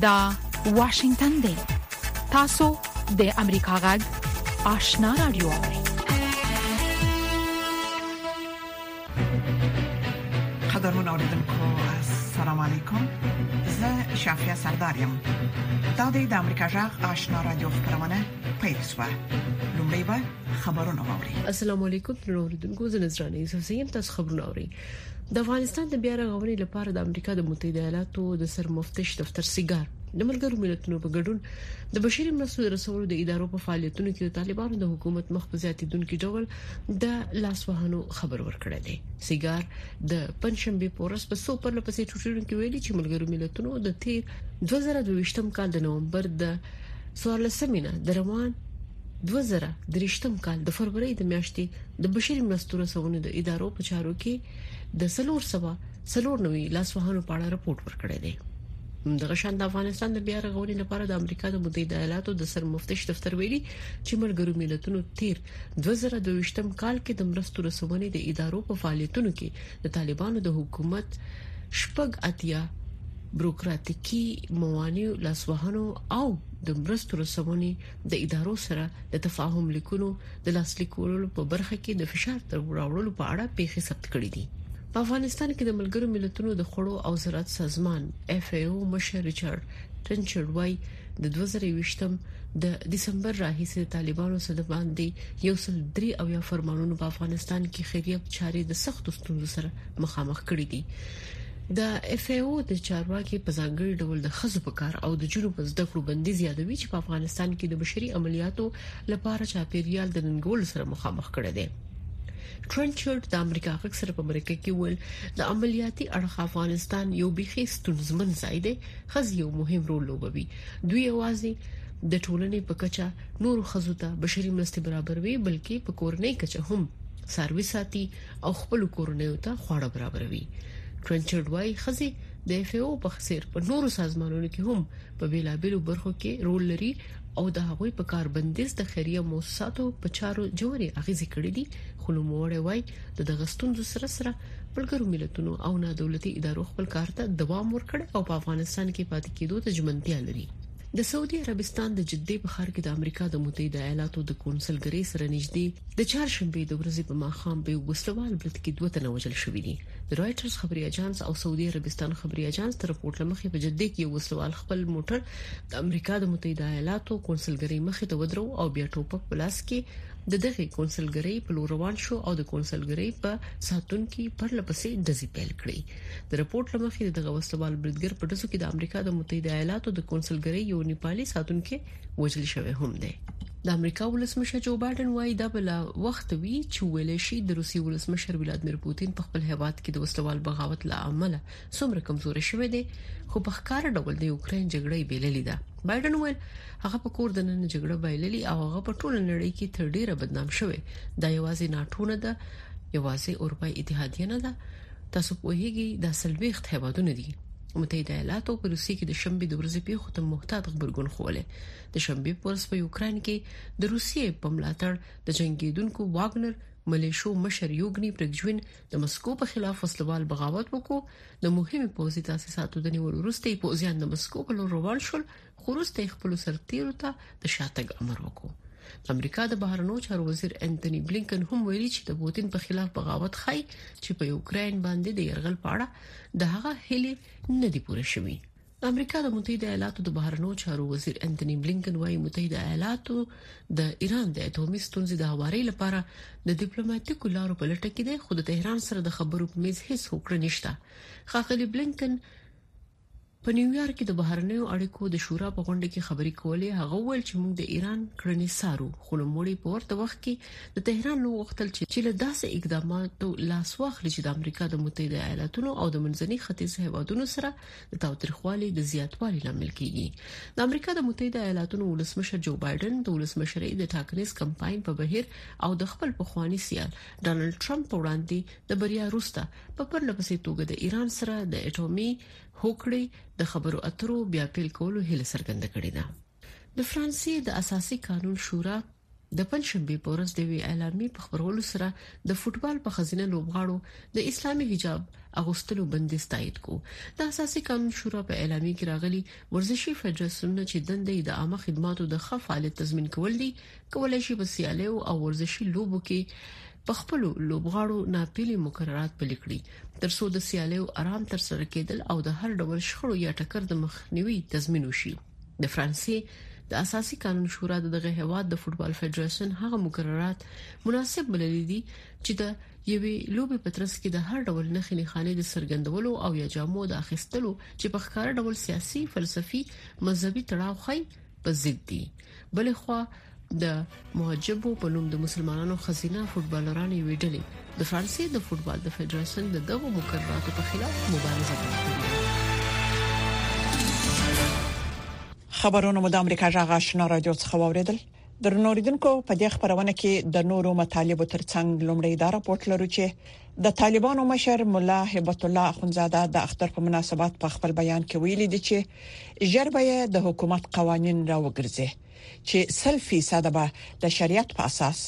دا واشنگتن دی تاسو د امریکا غږ آشنا رادیو قدرمن اوریدونکو السلام علیکم زه شافیا سردار یم دا د امریکا غږ آشنا رادیو خبرونه پیل شوه لومړی به خبرونه واوري السلام علیکم ترنو اوریدونکو زه نذرانه یوسف زیم تاسو خبرونه اوري د افغانستان د بیا رغونې لپاره د امریکا د متحده ایالاتو د سرمفتش دفتر سیګار د ملګرو ملتونو په ګډون د بشري مرستو د رسولو د ادارو په فعالیتونو کې د طالبانو د حکومت مخ په زیاتیدونکو ډول د لاسوهنو خبر ورکړی دی سیګار د پنځشنبه په ورځ په سو پر لپسې ټوټونو کې ویلي چې ملګرو ملتونو د تیر 2022 کال د نومبر د 14 مینه د روان دوه زره درېشتم کال د فرورۍ د میاشتې د بشري مرستو رسونې د ادارو په چارو کې د سلور سوا سلور نوي لاسوهانو په اړه رپورټ ورکړی دی دغه شان د افغانستان د بیا رغونې لپاره د امریکا د متحده ایالاتو د سرمفتش دفتر ویلي چې ملګرو ملتونو تیر 2022م کال کې د مرستو رسونې د ادارو په فعالیتونو کې د طالبانو د حکومت شپږ اتیا بروکراتیکي موانع لاسوهنو او د مرستو رسونې د ادارو سره د تفاهم لیکونو د لاسلیک کولو په برخه کې د فشار تر راوړلو په اړه پیښې ثبت کړې دي په افغانستان کې د ملګرو ملتونو د خړو او زراعت سازمان اف ای او مشر ریچارډ ټنچر وای د 2020م د دسمبر راهیسې د طالبانو سره باندې یو سل درې او یا فرمانونو په افغانستان کې خیریه چارې د سختو ستونزو سره مخامخ کړې دي د اف ای او د چارواکي په ځانګړي ډول د خزو په کار او د جنو په زده کړو بندیز یادوي چې په افغانستان کې د بشري عملیاتو لپاره چاپیریال د ننګولو سره مخامخ کړی دی ټرنچرډ د امریکا غږ سره په مرکه کې ویل د عملیاتي اړخ افغانستان یو بيخي ستونزمن ځای دی خز یو مهم رول لوبوي دوی یوازې د ټولنې په کچه نور خزو ته بشري مرستې برابروي بلکې په کورنۍ کچه هم سروي ساتي او خپل کورنیو ته خواړه برابروي ټرنچرډ وايي خزي د اف او په خسیر په نورو سازمانونو کې هم په بیلابیلو برخو کې رول لري او د هغوی په کار بندیز د خیریه موسساتو په چارو جوړي اغیزې کړې دي خو نو موړی وای د دغه ستونزو سره سره ملګرو ملتونو او نادولتي ادارو خپل کار ته دوام ورکړي او په افغانستان کې پاتې کېدو ته ژمنتیا لري د سعودي عربستان د جدې په ښار کې د امریکا د متحده ایالاتو د کونسلګرۍ سره نږدې د چهارشنبې د ورځې په ماښام به وسلوال برید کې دوه تنه وژل شوي دي د رائټرز خبري اژانس او سعودي عربستان خبري اژانس تر رپورټ لمخې په جدې کې یو وسلوال خپل موټر د امریکا د متحده ایالاتو کونسلګرۍ مخې ته ودرو او بیا ټوپک په لاس کې د دغه کونسلګرۍ په لور روان شو او د کونسلګرۍ په ساتونکو پرلپسې ډزې پیل کړې د رپورت لمخې دغه وسلوال بریدګر په دسو کې د امریکا د متحده ایالاتو د کونسلګری یو نیپالي ساتونکو وژل شوی هم دی د امریکا ولسمشر جو بایدن وایي دا بل وخت وی چې ویل شي د روسي ولسمشر ولادمیر پوتین په خپل هیواد کې د وسلوال بغاوت له امله څومره کمزوري شوې دي خو په ښکار ډول د یوکرين جګړې بیللې ده بایدن ویل هغه په کور د نن جګړه بایللې او هغه په ټوله نړۍ کې تر ډیره بدنام شوی دا یوازې ناتو نه ده یوازې اروپای اتحادیه نه ده تاسو پوهیږئ دا سلويخت هیوادونه دي متحده ایالات او روسیې کې د شنبې د ورځې پیښو ته محتاط خبرګون خوله د شنبې پر ورځ په یوکرين کې د روسیې په ملاتړ د جنگیدونکو واګنر ملیشو مشر یوګنی پرګجوین د مسکو په خلاف وسلوال بغاوت وکړو د مهمو پوځي تاسیساتو د نیولو وروسته پوځیان د مسکو په لور روان شول خو وروسته یې خپلو سرتېرو ته د شاتګ امر وکړ. د امریکا د بهرنیو چارو وزیر انټوني بلینکن هم ویلي چې د پوتین په خلاف بغاوت ښيي چې په یوکرين باندې د يرغل په اړه د هغه هلي نه دی پوره شوی د امریکا د متحده ایالاتو د بهرنیو چارو وزیر انټوني بلینکن وايي متحده ایالاتو د ایران د اټومي ستونزې د هواري لپاره د ډیپلوماټیکو لارو په لټه کې دی خو د تهران سره د خبرو په میز هیڅ هوکړه نشته خاغلی بلینکن په نیویارک کې د بهرنیو اړیکو د شورا په غونډه کې خبري کولې هغه وویل چې موږ د ایران کړنې څارو خو نوموړي په ورته وخت کې د تهران نو غوښتل چې له داسې اقداماتو لاس واخلي چې د امریکا د متحده ایالاتونو او د منځني ختیځ هیوادونو سره د تاوتریخوالي د زیاتوالي لامل کیږي د امریکا د متحده ایالاتونو ولسمشر جو بایدن د ولسمشرۍ د ټاکنیز کمپاین په بهیر او د خپل پخوانی سیال ډونالد ټرمپ په وړاندې د بریا وروسته په پرله پسې توګه د ایران سره د اټومي هوکړې د خبرو اترو بیا پیل کولو هله څرګنده کړې ده د فرانسې د اساسي قانون شورا د پنځشنبه په ورځ د وی اعلامیې په خبرولو سره د فوتبال په خزینه لوبغاړو د اسلامي حجاب اغوستلو بندیز تایید کو د اساسي قانون شورا په اعلامیې کې راغلي ورزشي فدراسیونونه چې دنده د عامه خدماتو د ښه فعالیت تضمین کول دي کولای شي په سیالیو او ورزشي لوبو کې په خپل لوبغاړو ناپیلي مقررات پلي کړي ترڅو د سیالیو آرام تر سره کېدل او د هر ډول شخړو یا ټکر د مخنیوي تضمین وشي د فرانسې د اساسي قانون شورا دغه هواد د فوتبال فدراسیون هغه مقررات مناسب بللي دي چې د یوې لوبې په ترڅ کې د هر ډول نخې نخانې د سرګندولو او یا جامو د اخیستلو چې په ښکاره ډول سیاسي فلسفي مذهبي تړاو خي په ضد دي بل خو د محجبو په نوم د مسلمانانو خزینه فوټبالرانو ویډلې د فرانسې د فوټبال د فدراسیون د دغو مقرراتو په خلاف مبارزه کړې خبرونه مو د امریکا جغ آشنا رادیو څخه واوریدل درنوریدونکو په دې خبرونه کې د نورو مطالبه ترڅنګ لومړی دا راپورټ لرو چې د طالبانو مشر مولا هبت الله اخونزاده د اختر په مناسبت په خپل بیان کې ویلي دي چې ژر به يې د حکومت قوانين راوګرځي چې سل فيصده به د شريعت په اساس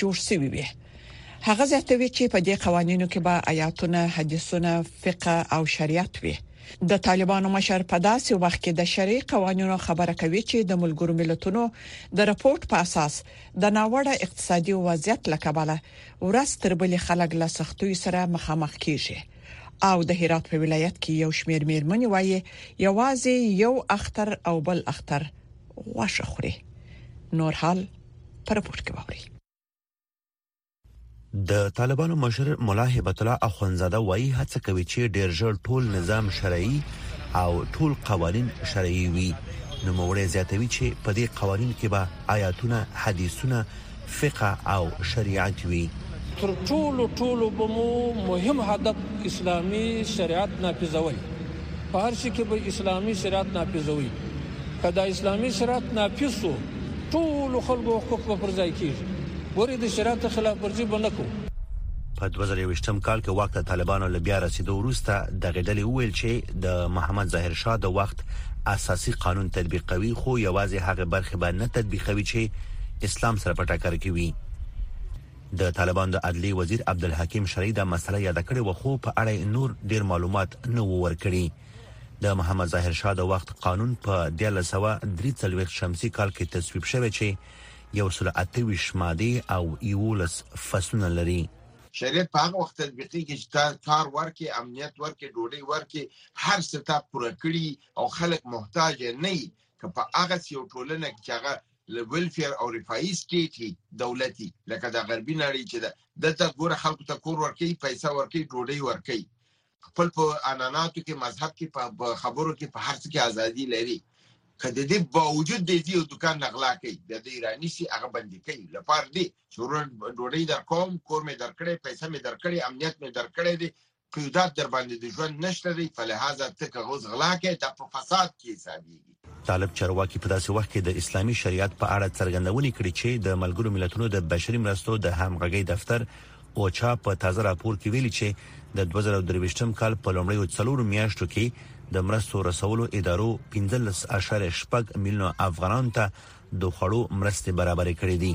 جوړ شوي وي. هغه زياتوي چې په دې قوانينو کې به اياتونه، حديثونه، فقه او شريعت وي. د طالبانو مشر په داسې وخت کې د شرعي قوانينو خبره کوي چې د ملګرو ملتونو د رپورټ په اساس د ناوړه اقتصادي وضعيت له کبله ورځ تر بلې خلک له سختيو سره مخامخ کيږي. او د هرات په ولایت کې یو شمېر میرمنې وایي یوازې یو اختر او بل اختر غوښه خوري نور حال پر پورت کې ووري د طالبانو مشر مولا هبت الله اخوندزاده وایي هڅه کوي چې ډیر ژر ټول نظام شرعي او ټول قوانين شرعي وي نو موري زیاتوي چې په دې قوانين کې به آیاتونه حدیثونه فقه او شريعت وي. تر ټولو ټولو به مو مهم هدف اسلامي شريعت نافذول په هر شي کې به اسلامي شريعت نافذوي که دا اسلامي شريعت نافذ سو ټولو خلکو حقوق به پر ځای کيږي ګوري د شريعت خلاف ورزي به نه کوو. په دوه زره یوویشتم کال کې واک ته طالبانو له بیا رسیدو وروسته دغې ډلې وویل چې د محمد ظاهر شاه د وخت اساسي قانون تطبیقوي خو یوازې هغې برخې به نه تطبیقوي چې اسلام سره په ټکر کې وي د طالبان د عدلی وزیر عبدالحکیم شرعي دا مسله یاد کړې و خو په اړه نور ډیر معلومات نه وو ورکړي د محمد ظاهر شاه د وخت قانون په 1943 شمسي کال کې تصویب شوی چې یو سل اتویش ماده او یولس فصلونه لري شریعت په هغه وخت تطبیقیږي چې تا کار ورکې امنیت ورکې ډوډۍ ورکې هر څه تا پوره کړي او خلک محتاج نه وي که په هغه یو ټولنه کې چې هغه له ویلفیر او رفاهي سټیټي دولتي لکه د غربي نړۍ چې ده دلته ګوره خلکو ته کور ورکوي پیسه ورکوي ډوډۍ ورکوي خپل په اناناتو کې مذهب کې په خبرو کې په هر څه کې ازادي لري که د دې باوجود د دې دکان نغلا کوي د دې ایرانی سي هغه باندې کوي لپاره دې چې ډوډۍ در کوم کور مې در کړې پیسې مې در کړې امنیت مې در کړې دي قیودات در باندې د ژوند نشته دی په لحاظه ته که اوس غلا کوې دا په فساد کې حسابیږي. طالب چارواکي په داسې وخت کې د اسلامي شریعت په اړه څرګندونې کړي چې د ملګرو ملتونو د بشري مرستو د همغږۍ دفتر اوچا په تازه راپور کې ویلي چې د 2023م کال په لومړیو څلورو میاشتو کې د مرستو رسولو ادارو 15.8 میلیونه افغانانو ته د خوړو مرستې برابرې کړې دي.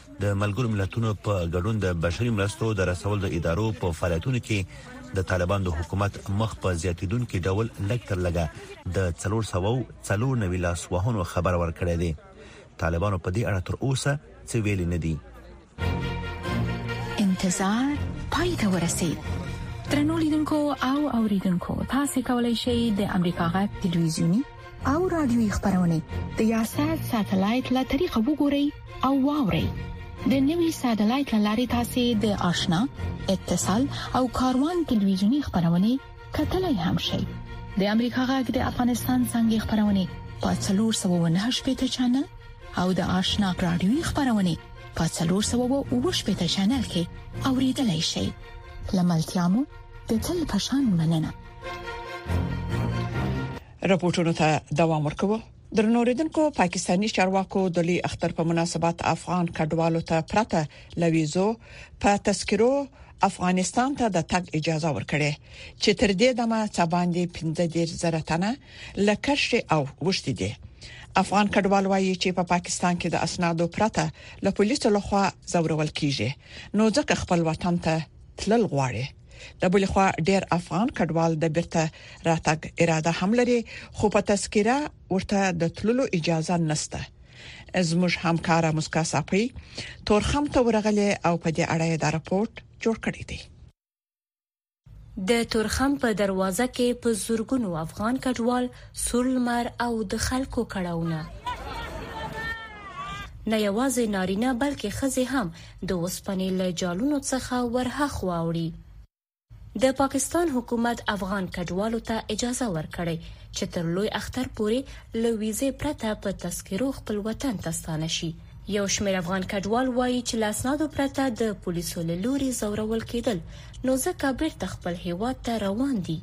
د ملګرو ملتونو په ګډون د بشري مرستو د رسول د ادارو په فعالیتونو کې د طالبان د حکومت مخ په زیاتیدونکو ډول لګ تر لګه د 394 لاس وهنو خبر ورکړی دی طالبانو په دې اړه تر اوسه څه ویلي نه دي انتظار پای ته ورسید ترنو لیدونکو او اوریدونکو تاسو کولی شئ د امریکا غږ ټلویزیونی او رادیوي خبرونه د یاشر ساتلایت له طریقو وګورئ او واورئ د نوي ساتلایت لارې تاسو د آشنا اتصال او کاروان ټلویزیونی خبرونه کتلای هم شئ د امریکا غږ د افغانستان څنګه خبرونه په 309 پټ چنل او د آشنا رادیوي خبرونه په 309 پټ چنل کې اوریدلای شئ لملتيامو د تل پشان مننه رپورټونو ته دوام ورکوي درنوریدونکو پاکستانی چارواکو د لوی اختر په مناسبت افغان کډوالو ته پرته لويزو په تذکرو افغانستان ته د تګ اجازه ورکړي چې تر دې دمه څه باندې 15 زره تنه لکشري او وښتي دي افغان کډوال وایي چې په پاکستان کې د اسنادو پرته له پولیسو لخوا زورول کیږي نو ځکه خپل وطن ته تلل غواړي د بل خوا ډیر افغان کډوال د بیرته راتګ اراده هم لري خو په تذکره ورته د تللو اجازه نشته زموږ همکار مسکا صافي تورخم ته ورغلي او په دې اړه یې دا راپور جوړ کړی دی د تورخم په دروازه کې په زورګونو افغان کډوال سور لمر او د خلکو کړهونه نه یوازې نارینه بلکې ښځې هم د اوسپنې له جالونو څخه ورهاخوا وړي. د پاکستان حکومت افغان کډوالو ته اجازه ورکړې چې تر لوی اختر پورې له ویزې پرته په تذکرو خپل وطن ته ستانه شي. یو شمېر افغان کډوال وايي چې له اسنادو پرته د پولیسو له لوري ځورول کېدل، نو ځکه بېرته خپل هېواد ته روان دي.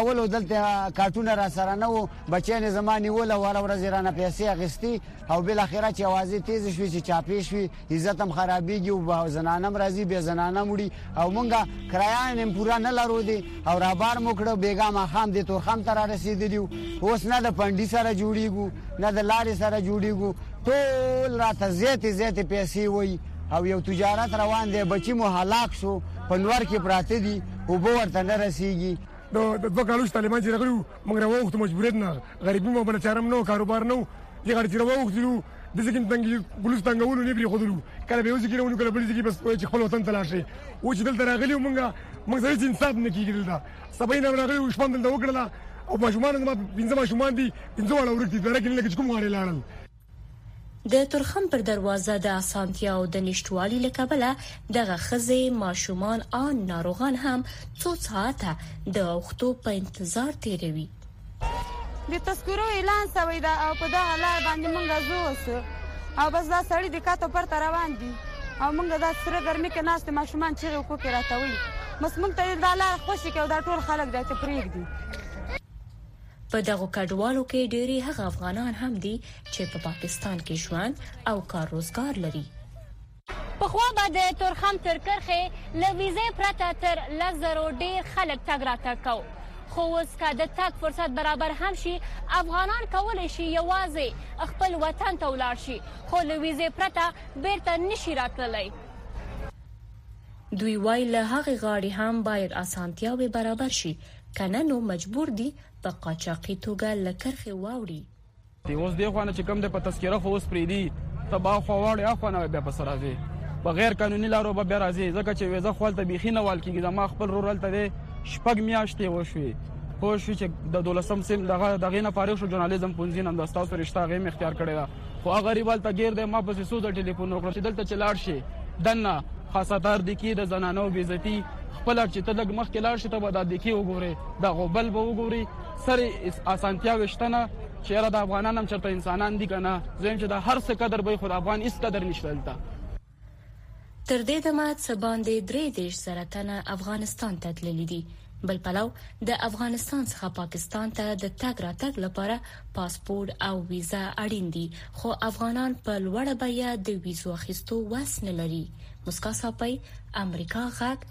کول او دلته کارټونه را سره نه وو بچیان یې زما نیول او هره ورځ یې رانه پیسې اخیستي او بالاخره چې اوازې تیزې شوې چې چاپې شوې عزت هم خرابېږي او زنانه هم راځي بیا زنانه هم وړي او موږ کرایه یې هم پوره نه لرو دی او رابار مو کړه بېګا ماښام دې تورخم ته رارسېدلي یو اوس نه د پنډي سره جوړېږو نه د لارې سره جوړېږو ټول راته زیاتې زیاتې پیسې وایي او یو تجارت روان دی بچی مو هلاک شو په نور کې پراته دي اوبه ورته نه رسیږي د دوه کالو طالبان چې راغلي موږ راوغوښتو مجبوریت نه غریبي مو بله چاره هم نه کاروبار نه دې غړي چې راوغوښتلو د ځکه تنګ پولیس تنګولو نه پری خودلو کله به وځي کله کله بل ځکه بس وای چې خپل وطن ته لاړ شي او چې دلته راغلی مونږ مونږ هیڅ انصاف نه کیږي دلته سبا نه راغلی او شپه دلته وکړه او ماشومان زما پنځه ماشومان دي پنځه واړه ورک دي دا راکې نه لکه کوم غاړي لاړل د تورخم پر دروازه د اسانتیاو د نشتوالي له کبله دغه ښځې، ماشومان آن ناروغان هم څو ساعته د اوښتو په انتظار تېروي. د تذکرو اعلان سوی ده او په دغه لار باندې موږ ځو اوس او بس دا سړی د کته پرته روان دي او موږ دا سره ګرمي کې ناست ماشومان چیغې او کوکې راته وایي بس موږ ته دا لار خوشې کې او دا ټول خلک دا ته پرېږدي. په دغو کډوالو کې ډېری هغه افغانان هم دي چې په پاکستان کې ژوند او کار روزګار لري. پخوا به د تورخم تر کرښې له ویزې پرته تر لس زرو ډېر خلک تګ راتګ کاوه، خو اوس که د تګ فرصت برابر هم شي، افغانان کولی شي یوازې خپل وطن ته ولاړ شي، خو له ویزې پرته بېرته نه شي راتللی. دوی وايي، له هغې غاړې هم باید اسانتیاوې برابر شي، کنه نو مجبور دي په قاچاقي توګه له کرښې واوړي. دی اوس دې خوا نه چې کوم دی په تذکره خو اوس پرېږدي ته به اخوا واړې اخوا نه بیا پسې راځې په غیر قانوني لارو به بیا راځې ځکه چې ویزه خو هلته بیخي نه وال کېږي زما خپل رور هلته دی شپږ میاشتې وشوې پوه شوې چې د دولسم سیم دغه دغې نه فارغ شو ژورنالیزم پوهنځي نه همدا ستاسو رشته هغې مې اختیار کړې ده خو هغه غریب هلته ګیر دی ما پسې څو ځله ټلیفون وکړ چې دلته چې لاړ شې دننه خاصتار د کې د زنانو بیزتی خپل چې ته لګ مخ کې لاړ شې ته به دا د کې وګورې دا غوبل به وګورې سره اسانتیا وشتنه چې را د افغانان هم چرته انسانان دي کنه زم چې دا هر څه قدر به خو افغان هیڅ قدر نشته دلته تر دې دمه څه باندې درې دېرش زره تنه افغانستان ته تللي دي. بل پلو د افغانستان څخه پاکستان ته د تګ راتګ لپاره پاسپورت او ویزه اړین دي خو افغانان په لوړه بیه د ویزو اخیستو وس نه لري. مسکا ساپۍ، امریکا غږ،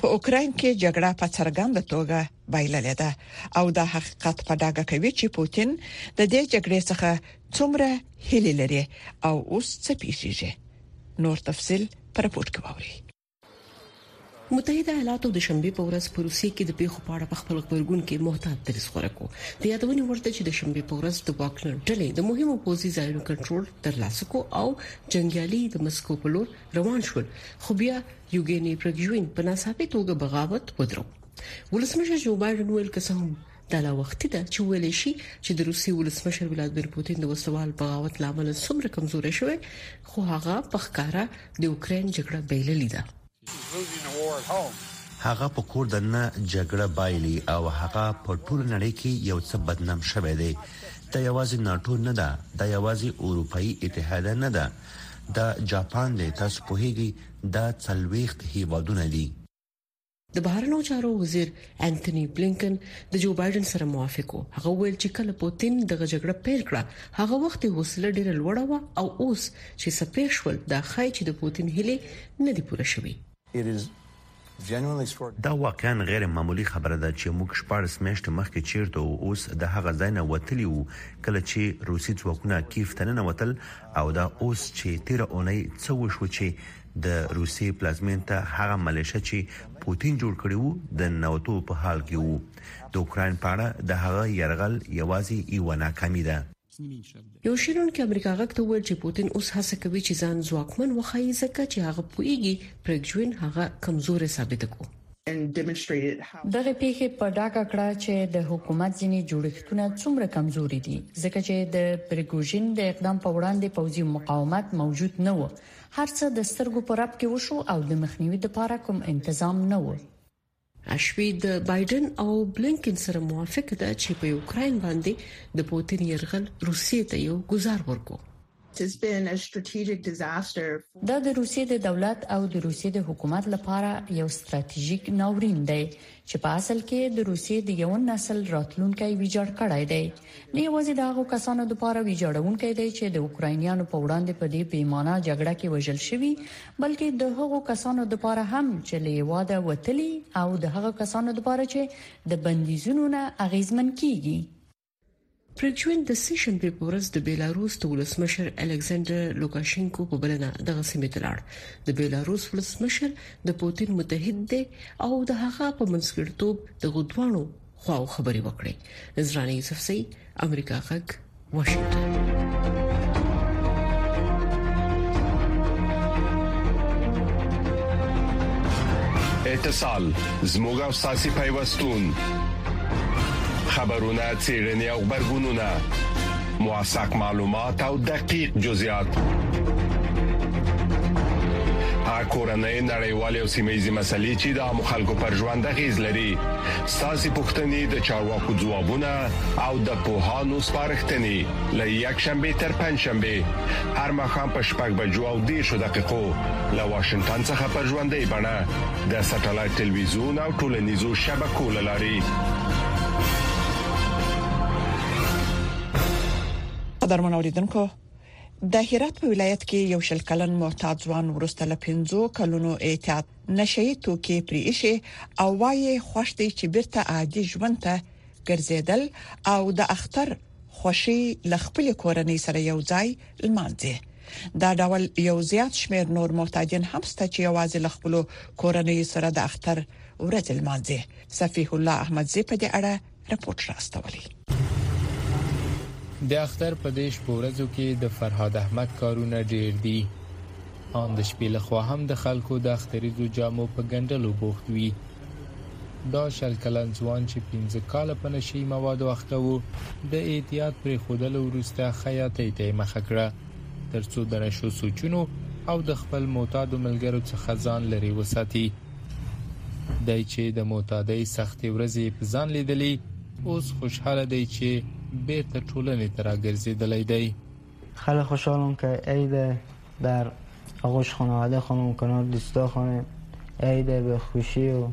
په اوکراین کې جګړه په څرګنده توګه بایللې ده او دا حقیقت په ډاګه کوي چې پوتین د دې جګړې څخه څومره هیلې لري او اوس څه پیښیږي نور تفصيل پر رپورت کې ووري متحده ایالاتو د شنبې په ورځ په روسیې کې د پیښو په اړه په خپل خبرګون کې محتاط دریځ غوړه کو د یادونې ورته چې د شنبې په ورځ د واکلر ډلې د مهمو پوځي ځایونو کنټرول ترلاسه کو او جنگیالي د مسکو په لور روان شول خو بیا یوګینی پرګژوین په ناڅاپي توګه بغاوت ودرو ولسمشر جو بایډن ویل که څه هم دا لا وختي ده چې ویل شي چې د روسي ولسمشر ولادمیر پوتین د وسلوال بغاوت لامل څومره کمزوري شوی خو هغه په ښکارا د اوکرين جګړه بیللې ده هغه په کور د نه جګړه بایلی او هغه په ټول نړۍ کې یو څه بدنام شوی دی دا یوازې ناتو نه ده دا یوازې اروپאי اتحاد نه ده دا جاپان دی تاسو پوهیږئ دا څلويخت هیوادونه دي د بهرنیو چارو وزیر انټونی بلینکن د جو بایدن سره موافق وو هغه ویل چې کله پوتین دغه جګړه پیل کړه هغه وخت حوصله ډیره لوړه و او اوس چې سپېښول دا خای چې د پوتین هلي نه دی پوره شوی دا واقعاً غیر معمولي خبره ده چې موږ شپاړس میاشتې مخکې چیرته وو، اوس د هغه ځای نه وتلي وو کله چې روسي ځواکونه کیف ته ننوتل او دا اوس چې تیره اونۍ څه وشو چې د روسیې پلازمین ته هغه ملیشه چې پوتین جوړ کړي وو د ننوتو په حال کې وو. د اوکراین په اړه د هغه یرغل یوازې یوه ناکامي ده. یو شنونکي امریکا غږ ته وویل چې پوتین اوس هڅه کوي چې ځان ځواکمن وښایي ځکه چې هغه پوېږي پرګجوین هغه کمزوري ثابت کو دغه پیښې په ډاګه کړه چې د حکومت ځینې جوړښتونه څومره کمزوري دي ځکه چې د پرګوژن د اقدام په وړاندې پوځي مقاومت موجود نه و هرڅه د سترګو په رپ کې وشو او د مخنیوي لپاره کوم تنظیم نه و اشوي د بایډن او بلینکن سره موافق ده چې په یوکراین باندې د پوتین يرغل روسیې ته یو گزار ورکو دا د روسیې د دولت او د روسیې د حکومت لپاره یو ستراتیژیک ناورین دی چې په اصل کې د روسیې د یو نسل راتلونکي ویجاړ کړی دی نه یوازې د هغو کسانو لپاره ویجاړونکی دی چې د اوکراینیانو په وړاندې په دې بې معنا جګړه کې وژل شوي بلکې د هغو کسانو لپاره هم چې له یواده وتلي او د هغو کسانو لپاره چې د بندیزونو نه اغیزمن کیږي پرجوین د سې شنبه په ورځ د بیلاروس د ولسمشر الکساندر لوکاشینکو په بلنه دغه سیمه ته لاړ د بیلاروس ولسمشر د پوتین متحد دی او د هغه په منځګړتوب د غدوانو خواو خبري وکړي نذرانه یوسف سي امریکا غږ واشنگټن اتصال زموږ او ساسي پیوستون خبرونه چیرنی او خبرګونونه موثق معلومات او دقیق جزئیات هغه کورنۍ نړیوالې او سیمېزي مسلې چې د عامو خلکو پر ژوند غیز لري ساسي پښتنې د چارواکو ځوابونه او د پوهانو سپارښتنې لې یک شنبه تر پنځ شنبه هر مخام په شپږ بجو او دې شو دقیقو له واشنگټن څخه پر ژوندې بڼه د سټلایټ ټلویزیون او ټولنیزو شبکو لاري قدرمن اوریدونکو د هرات په ولایت کې یو شل کلن معتاد ځوان ورسته له 15 کلونو اعتیاد نشي توکي پریشي او وايي خوشتي چې بیرته عادي ژوند ته ګرځیدل او د اختر خوشي له خپل کورنۍ سره یو ځای لمانځي دا ډول یو زیات شمیر نور معتادین هم ست چې یوازې له خپل کورنۍ سره د اختر ورځ لمانځي صفیح الله احمدزي په دې اړه رپورت را استولی د اختر په دې شپو ورځو کې د فرهاد احمد کارونه ډیر دي ان د شپې له خوا هم د خلکو د اختریزو جامو په ګنډلو بوخت وي دا شل کلن ځوان چې 15 کال په نشي موادو اخته وو د احتیاط پرې خودلو وروسته خیاطۍ ته مخه کړه ترڅو د نشو سوچونو او د خپل معتاد ملګرو څخه ځان لري وساتي دی چې د معتادۍ سختې ورځې یې په ځان لیدلي، اوس خوشحاله دی چې بېرته ټولنې ته راګرځېدلی دی. خیلی خوشحالم که عید در آغوش خانواده خانم کنار دوستا خانم عید به خوشی و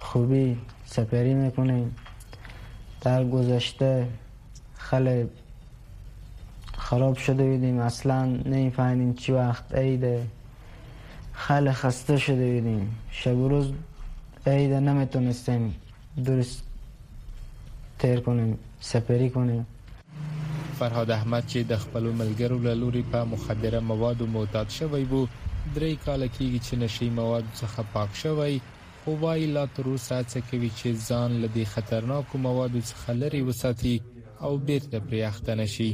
خوبی سپری میکنیم در گذشته خیلی خراب شده بودیم اصلا نمیفهمیدیم چی وقت عیده خیلی خسته شده بودیم شب و روز عید نمیتونستیم درست تیر کنیم سپری کنیم فرهاد احمد چې د خپلو ملګرو له لوري په مخدره موادو معتاد شوی وو درې کاله کېږي چې نشي موادو څخه پاک شوی خو وایي لا تر اوسه هڅه کوي چې ځان له دې خطرناکو موادو څخه لرې وساتي او بیرته پرې اخته نشي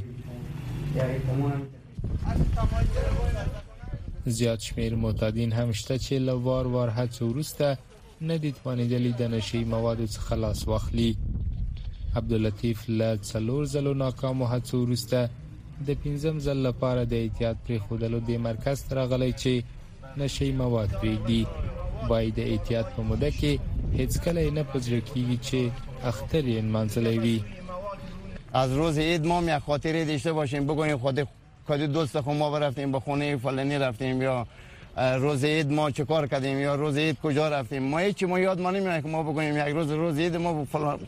زیات شمیر معتادین هم شته چې له وار وار هڅو وروسته نه دي توانېدلي د نشي موادو څخه لاس واخلي عبداللطیف له څلور ځلو ناکامو هڅو وروسته د پنځم ځل لپاره د اعتیاد پرېښودلو دې مرکز ته راغلی چې نشه یي مواد پرېږدي باید د احتیاط په موده کې هیڅکله یې نه په زړه کېږي چې اختر یې نمانځلی وي از روز عید ما یک خاطره داشته باشیم بگوییم خود کدی دوست خو ما برفتیم به خونه فلانی رفتیم یا روز عید ما چه کار کردیم یا روز عید کجا رفتیم ما هیچ ما یاد ما نمیاد که ما بگوییم یک روز روز عید ما فلان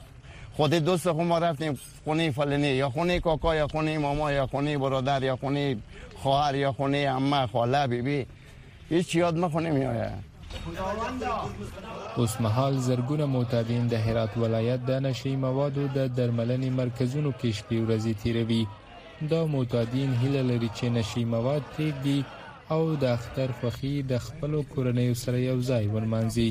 خود دوست خو ما رفتیم خونې فلنې یا خونې کاکا یا خونې ماما یا خونې برادر یا خونې خواهر یا خونې عمه خاله بیبي هیچ یاد مخ نمیایه اوس مهال زرګونه معتادین د هرات ولایت د نشي موادو د درملنې مرکزونو کې شپې ورځې تیروي دا معتادین هیله لري چې نشي مواد پریږدي او د اختر خوښي د خپلو کورنیو سره یو ځای ولمانځي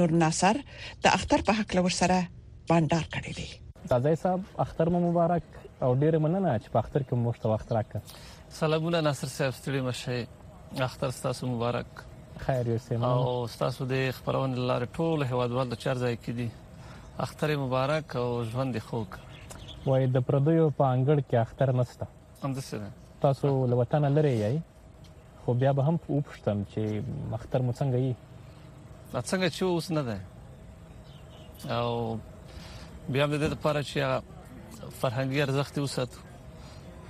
نور ناصر د اختر په حق لور سره بانډار کړی دی تازه صاحب اختر مو مبارک او ډیره مننه چې په اختر کې مو ته وخت راکړ سلامونه ناصر صاحب ستړي مشه اختر تاسو مبارک خیر یو سم او تاسو د خبرونه لار ټول هوادوال د چار ځای کې دي اختر مبارک او ژوند خوږ وای د پردیو په انګړ کې اختر نشته هم څه تاسو لوتنه لري یی خو بیا به هم وپوښتم چې اختر مو څنګه یې دا څنګه چې اوس نه ده او بیا د دې لپاره چې فرهنګي ارزښت وساتو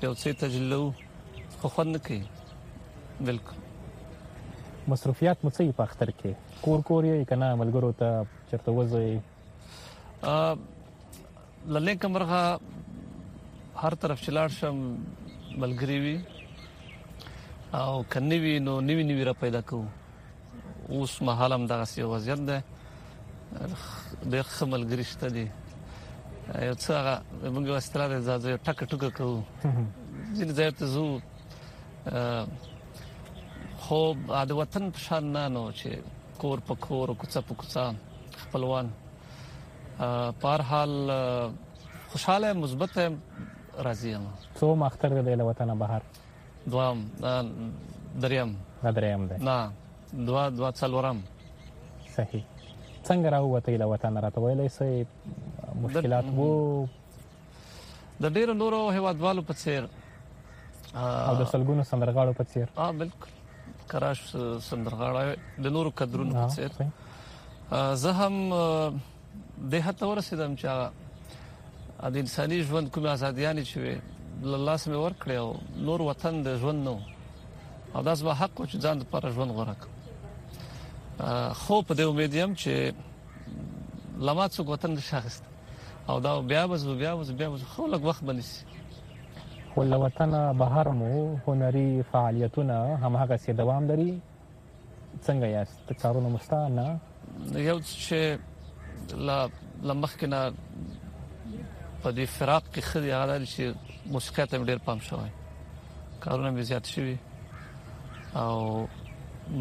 یو څه تجلو خو خوند نه کوي بالکل مصرفيات مو څه په اختر کې کور کور یې کنه ملګرو ته چرته وځي له نیکه مرغه هر طرف چې لاړ شم ملګری وي او کني وي نو نیوی نیوی را پیدا کوو اوس مهال هم دغه سی وضعیت ده ډېر خمل ګریشته دي یو څه هغه موږ واستره د زاده ټک ټک کوو ځینې ځای ته زو خو د وطن په شان نه نو چې کور په کور کوڅه په کوڅه خپلوان په هر حال خوشاله مثبت راضي یم څو مختر د له وطن بهر دوام دریم نه دریم دی نه دوا دوا څلورم صحیح څنګه راووتې له وطن راته ویلې سي مشکلات وو د ډیرو نورو هیوادوالو په څیر او د سلګونو سندرغاړو په څیر اه بالکل کراش سندرغاړی د نورو کډرونو په څیر زه هم د هته ورسیدم چې د انساني ژوند کوم ازاديانې چې الله سم ورکړي او نور وطن د ژوند نو او داس به حق چې ځان لپاره ژوند غوړه خو په دې امید یم چې له ما څوک وطن نشي اخیستی او دا بیا وځو بیا وځو بیا وځو خو لږ وخت به نیسي خو له وطنه بهر مو هنري فعالیتونه هماغسې دوام لري څنګه یاست کارونه مو شته نه یو چې لا لمخکې نه په دې فراق کې خدي هغه چې موسیقۍ ته ډېر پام شوی کارونه به زیات شي او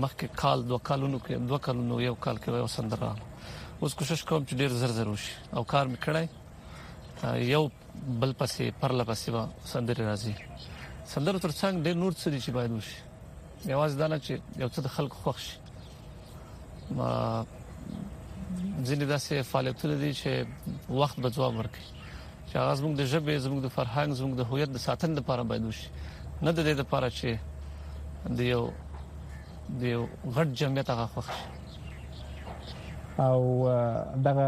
مخکې کال دوه کالونو کې دوه کالونو یو کال کې یو سندره اوس کوشش کوم چې ډیر زر زر وشي او کار مې کړای یو بل پسې پرله پسې به سندره راځي سندره ترڅنګ ډیر نور څه دي چې باید وشي یوازې دا نه چې یو څه د خلکو خوښ شي ځینې داسې فعالیتونه دي چې وخت به ځواب ورکړي چې هغه زموږ د ژبې زموږ د فرهنګ زموږ د هویت د ساتنې لپاره باید وشي نه د دې لپاره چې د یو د یو غټ جمعیت هغه خوښ او دغه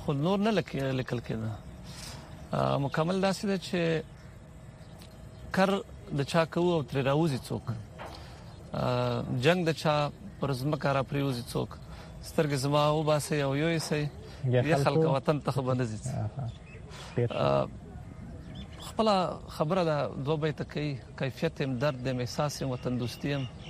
خو نور نه لیکل کېده مکمل داسې ده چې کر د چا کوو او تر راوځي څوک جنگ د چا پر زمکه را پریوځي څوک سترګې زما او باسي او یو یې سي یا خلک وطن ته خبرنه زی خپل خبره ده دوه بیت کوي کیفیت هم درد هم احساس هم وطن دوستي هم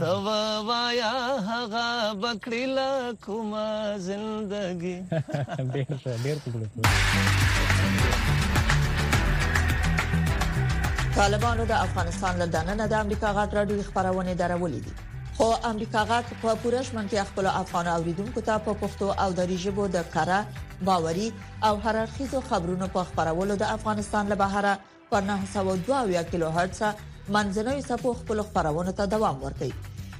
ته ووایا هغه بکړی لا کوم زندګی ډیر ښه ډیر پکړو طالبانو د افغانستان له دننه د امریکا غاټ راډیو خبرونه درولې دي خو امریکا غاټ په پوره شمنتیا خپل افغان اوریدونکو ته په پښتو او دری ژبه د کره باوري او هررخیزو خبرونو په خبرولو د افغانستان له بهره په نهه سوه او دوه اویا کیلو هرتز منځنیو څپو خپلو خپرونو ته دوام ورکړئ.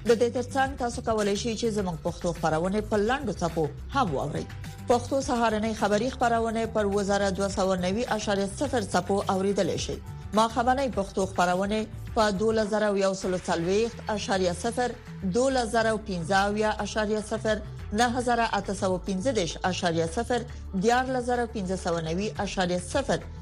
د دې ترڅنګ تاسو کولی شئ چې زموږ پښتو خپرونې په لنډو څپو هم واورئ. پښتو سهارنۍ خبری خپرونه پر 2290.0 څپو اوریدل شي. ماخبنۍ پښتو خبرونه په 2140.0، 12015.0، 9815.0، 14590.0